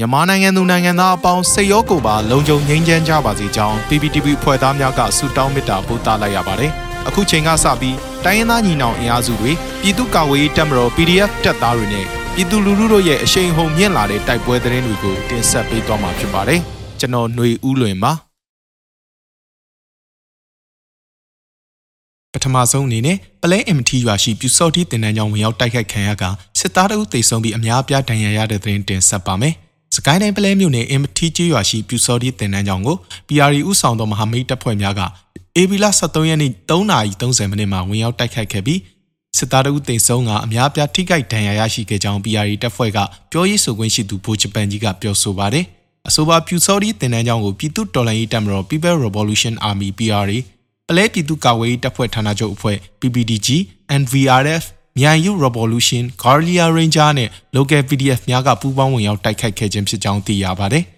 မြန်မာနိုင်ငံသူနိုင်ငံသားအပေါင်းစိတ်ရောကိုယ်ပါလုံခြုံငြိမ်းချမ်းကြပါစေကြောင်း PPTV ဖွဲ့သားများကဆုတောင်းမေတ္တာပို့သလိုက်ရပါတယ်။အခုချိန်ကစပြီးတိုင်းရင်းသားညီနောင်အင်အားစုတွေပြည်သူ့ကာကွယ်ရေးတပ်မတော် PDF တပ်သားတွေနဲ့ပြည်သူလူထုတို့ရဲ့အရှိန်ဟုန်မြင့်လာတဲ့တိုက်ပွဲသတင်းတွေကိုတင်ဆက်ပေးသွားမှာဖြစ်ပါတယ်။ကျွန်တော်ຫນွေဦးလွင်ပါ။ပထမဆုံးအနေနဲ့ပလဲ MT ရွာရှိပြူစော်တီတင်တန်းကြောင်ဝင်ရောက်တိုက်ခိုက်ခံရကစစ်သားတို့တိတ်ဆုံးပြီးအများအပြားဒဏ်ရာရတဲ့သတင်းတင်ဆက်ပါမယ်။ စကိုင်းတိုင်းပလဲမြို့နယ် MT ကျေးရွာရှိပြူစော်တီတင်တန်းကြောင်ကို PRI ဥဆောင်သောမဟာမိတ်တပ်ဖွဲ့များက AB လ23ရက်နေ့3:30မိနစ်မှာဝင်ရောက်တိုက်ခိုက်ခဲ့ပြီးစစ်သားတို့တိတ်ဆုံးကအများအပြားထိခိုက်ဒဏ်ရာရရှိခဲ့ကြောင်း PRI တပ်ဖွဲ့ကပြောရေးဆိုခွင့်ရှိသူဗိုလ်ချပန်ကြီးကပြောဆိုပါတယ်။အဆိုပါပြူစော်တီတင်တန်းကြောင်ကိုပြည်သူ့တော်လှန်ရေးတပ်မတော် People Revolution Army PRA ပလဲပြည်သူ့ကာကွယ်ရေးတပ်ဖွဲ့ဌာနချုပ်အဖွဲ့ PPDG NVRF မြိုင်ယူ Revolution Guardia Ranger နဲ့ Local PDF များကပူးပေါင်းဝင်ရောက်တိုက်ခိုက်ခဲ့ခြင်းဖြစ်ကြောင်းသိရပါတယ်။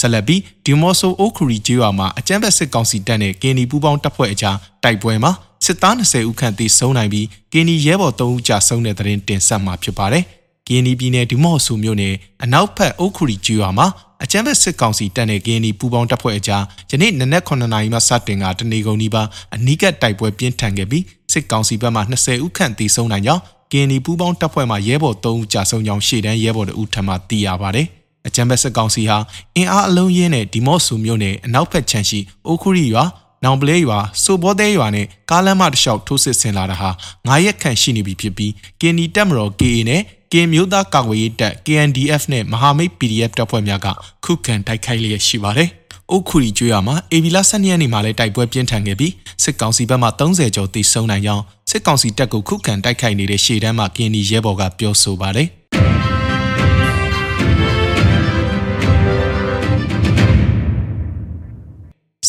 ဆက်လက်ပြီးဒီမော့ဆိုအိုခူရီကျေးရွာမှာအကြမ်းဖက်စစ်ကောင်စီတပ်နဲ့ကင်းနီပူးပေါင်းတပ်ဖွဲ့အကြားတိုက်ပွဲမှာစစ်သား20ဦးခန့်သေဆုံးနိုင်ပြီးကင်းနီရဲဘော်3ဦးကြာဆုံးတဲ့တဲ့တင်တင်ဆက်မှာဖြစ်ပါတယ်။ ကင်းနီပြည်နယ်ဒီမော့ဆူမြို့နယ်အနောက်ဘက်အုတ်ခူရီကျွော်မှာအကြမ်းဖက်စစ်ကောင်စီတပ်နဲ့ကင်းနီပူးပေါင်းတပ်ဖွဲ့အကြားယနေ့နနက်9နာရီမှစတင်ကတနေကုန်နီးပါအနီးကပ်တိုက်ပွဲပြင်းထန်ခဲ့ပြီးစစ်ကောင်စီဘက်မှ20ဦးခန့်သေဆုံးနိုင်ကြောင်းကင်းနီပူးပေါင်းတပ်ဖွဲ့မှရဲဘော်3ဦးကြာဆုံးကြောင်းရှေ့တန်းရဲဘော်တို့ထံမှသိရပါတယ်။အကြမ်းဖက်စစ်ကောင်စီဟာအင်အားအလုံးရင်းနဲ့ဒီမော့ဆူမြို့နယ်အနောက်ဘက်ခြမ်းရှိအိုခူရီရွာနောင်ပလဲရွာစိုးဘောသေးရွာနဲ့ကားလမ်းမတစ်လျှောက်ထိုးစစ်ဆင်လာတာဟာ9ရက်ခန့်ရှိနေပြီဖြစ်ပြီးကင်နီတက်မတော် KA နဲ့ ကင်မျိုးသားကာကွယ်ရေးတပ် KNDF နဲ့မဟာမိတ် PDF တပ်ဖွဲ့များကခုခံတိုက်ခိုက်လျက်ရှိပါတယ်။အုတ်ခူရီကျွေးရမှာအေဗီလာ12ရက်နေ့မှာလည်းတိုက်ပွဲပြင်းထန်ခဲ့ပြီးစစ်ကောင်စီဘက်မှ30ကျော်တိစုံနိုင်ကြောင်းစစ်ကောင်စီတပ်ကိုခုခံတိုက်ခိုက်နေတဲ့ရှေ့တန်းမှာကင်နီရဲဘော်ကပြောဆိုပါတယ်။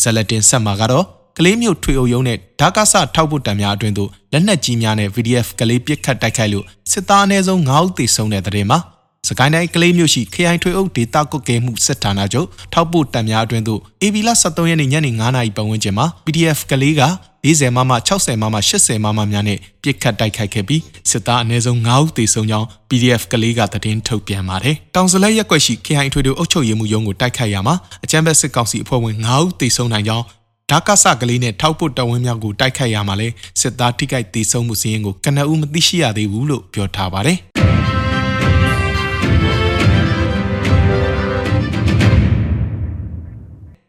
ဆလတင်ဆက်မှာကတော့ ကလေးမျိုးထွေအုပ်ရုံးနဲ့ဓာကဆထောက်ဖို့တံများအတွင်သို့လက်နက်ကြီးများနဲ့ VDF ကလေးပစ်ခတ်တိုက်ခိုက်လို့စစ်သားအနည်းဆုံး9ဦးသေဆုံးတဲ့တဲ့မှာစကိုင်းတိုင်းကလေးမျိုးရှိခရိုင်ထွေအုပ်ဒေတာကုတ်ကဲမှုစစ်ဌာနချုပ်ထောက်ပို့တံများအတွင်းသို့ AB လ23ရက်နေ့ညနေ9:00နာရီပတ်ဝန်းကျင်မှာ PDF ကလေးက40မမ60မမ80မမများနဲ့ပြစ်ခတ်တိုက်ခိုက်ခဲ့ပြီးစစ်သားအနည်းဆုံး9ဦးသေဆုံးကြောင်း PDF ကလေးကသတင်းထုတ်ပြန်ပါတယ်။တောင်စလဲရက်ွက်ရှိခရိုင်ထွေအုပ်အုပ်ချုပ်ရေးမှူးရုံးကိုတိုက်ခိုက်ရမှာအကြမ်းဖက်စစ်ကောင်စီအဖွဲ့ဝင်9ဦးသေဆုံးနိုင်ကြောင်း ဓာကဆကလေးနဲ့ထောက်ပုတ်တဝင်းမြောက်ကိုတိုက်ခိုက်ရမှာလဲစစ်သားထိခိုက်ဒေဆုံးမှုစည်းရင်ကိုကနအူးမသိရှိရသေးဘူးလို့ပြောထားပါတယ်။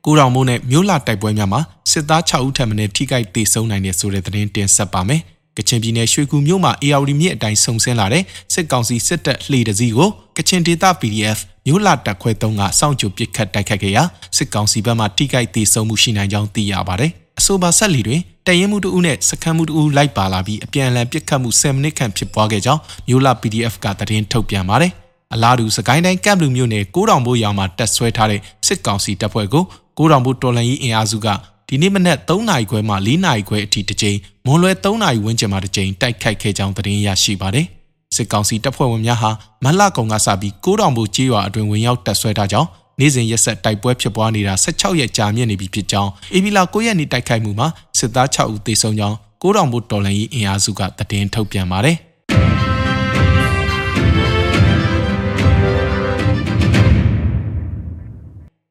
ကိုရောင်မိုးနဲ့မြို့လာတိုက်ပွဲများမှာစစ်သား6ဦးထပ်မံထိခိုက်ဒေဆုံးနိုင်တဲ့ဆိုတဲ့သတင်းတင်ဆက်ပါမယ်။ကချင်ပြည်နယ်ရွှေကူမြို့မှာ AR မြစ်အတိုင်းဆုံဆင်းလာတဲ့စစ်ကောင်စီစစ်တပ်လှေတစည်းကိုကချင်ဒေသ PDF မြို့လာတက်ခွဲ3ကစောင့်ကြိုပစ်ခတ်တိုက်ခတ်ခဲ့ရာစစ်ကောင်စီဘက်မှထိခိုက်ဒေဆုံးမှုရှိနိုင်ကြောင်းသိရပါတယ်။အဆိုပါဆက်လီတွင်တရင်မှုတဦးနဲ့စခန်းမှုတဦးလိုက်ပါလာပြီးအပြန်အလှန်ပစ်ခတ်မှု10မိနစ်ခန့်ဖြစ်ပွားခဲ့ကြောင်းမြို့လာ PDF ကသတင်းထုတ်ပြန်ပါတယ်။အလားတူစကိုင်းတိုင်းကပ်လူမြို့နယ်ကိုးတောင်ဘိုးရောင်မှာတက်ဆွဲထားတဲ့စစ်ကောင်စီတပ်ဖွဲ့ကိုကိုးတောင်ဘိုးတော်လန်ကြီးအင်အားစုကဒီနေ့မနက်3နာရီခွဲမှ4နာရီခွဲအထိတစ်ကြိမ်မွန်လွယ်3နာရီဝန်းကျင်မှတစ်ကြိမ်တိုက်ခိုက်ခဲ့ကြောင်းသတင်းရရှိပါတယ်။ စစ်ကောင်စီတပ်ဖွဲ့ဝင်များဟာမလကုံကစပြီးကိုးတောင်ဘိုကျေးရွာအတွင်ဝင်ရောက်တပ်ဆွဲထားကြောင်းနေ့စဉ်ရက်ဆက်တိုက်ပွဲဖြစ်ပွားနေတာ16ရက်ကြာမြင့်နေပြီဖြစ်ကြောင်းအေဗီလာ9ရက်နေ့တိုက်ခိုက်မှုမှာစစ်သား6ဦးသေဆုံးကြောင်းကိုးတောင်ဘိုတော်လှန်ရေးအင်အားစုကသတင်းထုတ်ပြန်ပါတယ်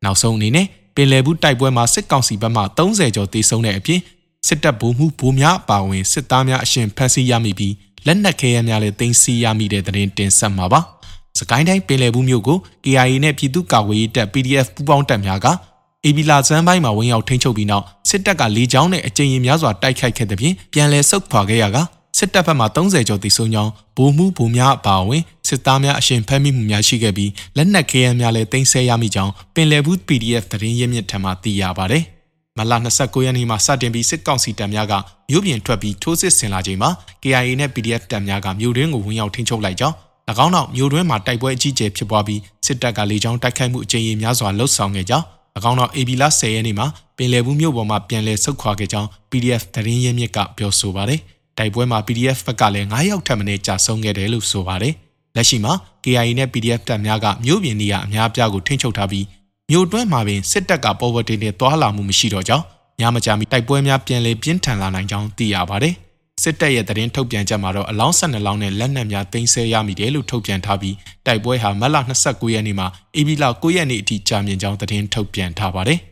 နောက်ဆုံးအနေနဲ့ပင်လယ်ဘူးတိုက်ပွဲမှာစစ်ကောင်စီဘက်မှ30ကျော်သေဆုံးတဲ့အပြင် စစ်တပ်ဗိုလ်မှူးဗိုလ်များအပါအဝင်စစ်သားများအရှင်ဖမ်းဆီးရမိပြီးလက်နက်ခဲယမ်းများလည်းတင်စီရမိတဲ့သတင်းတင်ဆက်မှာပါ။စကိုင်းတိုင်းပင်လယ်ဘူးမြို့ကို KIA နဲ့ပြည်သူ့ကာကွယ်ရေးတပ် PDF ပူးပေါင်းတပ်များကအေဘီလာဇန်ပိုင်းမှာဝင်ရောက်ထိန်းချုပ်ပြီးနောက်စစ်တပ်ကလေကြောင်းနဲ့အကြိမ်ရင်များစွာတိုက်ခိုက်ခဲ့တဲ့ပြင်ပြန်လည်ဆုတ်ခွာခဲ့ရကစစ်တပ်ဘက်မှ30ကျော်တိစုံကြောင်းဗိုလ်မှူးဗိုလ်များအပါအဝင်စစ်သားများအရှင်ဖမ်းမိမှုများရှိခဲ့ပြီးလက်နက်ခဲယမ်းများလည်းတင်ဆက်ရမိကြောင်းပင်လယ်ဘူး PDF သတင်းရင်းမြစ်ထံမှသိရပါတယ်။ မလ29ရက်နေ့မှာစတင်ပြီးစစ်ကောင်စီတပ်များကမြို့ပြင်ထွက်ပြီးထိုးစစ်ဆင်လာချိန်မှာ KIA နဲ့ PDF တပ်များကမြို့တွင်းကိုဝင်ရောက်ထိန်းချုပ်လိုက်ကြောင်း၎င်းနောက်မြို့တွင်းမှာတိုက်ပွဲအကြီးအကျယ်ဖြစ်ပွားပြီးစစ်တပ်ကလေကြောင်းတိုက်ခိုက်မှုအကြိမ်ရေများစွာလှုပ်ဆောင်ခဲ့ကြောင်း၎င်းနောက် AB လ10ရက်နေ့မှာပင်လယ်ဘူးမြို့ပေါ်မှာပြန်လည်ဆုတ်ခွာခဲ့ကြောင်း PDF သတင်းရင်းမြစ်ကပြောဆိုပါတယ်။တိုက်ပွဲမှာ PDF ဘက်ကလည်း9ယောက်ထပ်မံကြာဆုံးခဲ့တယ်လို့ဆိုပါတယ်။လက်ရှိမှာ KIA နဲ့ PDF တပ်များကမြို့ပြင်နေရာအများအပြားကိုထိန်းချုပ်ထားပြီး မြို့တွင်းမှာပင်စစ်တပ်ကပေါ်ဝတင်နဲ့တွာလာမှုမရှိတော့ကြောင်းညမကြမီတိုက်ပွဲများပြန်လည်ပြင်းထန်လာနိုင်ကြောင်းသိရပါတယ်။စစ်တပ်ရဲ့သတင်းထုတ်ပြန်ချက်မှာတော့အလောင်း12လောင်းနဲ့လက်နက်များသိမ်းဆည်းရမိတယ်လို့ထုတ်ပြန်ထားပြီးတိုက်ပွဲဟာမတ်လ29ရက်နေ့မှာအေဘီလ9ရက်နေ့အထိကြာမြင့်ကြောင်းသတင်းထုတ်ပြန်ထားပါတယ်။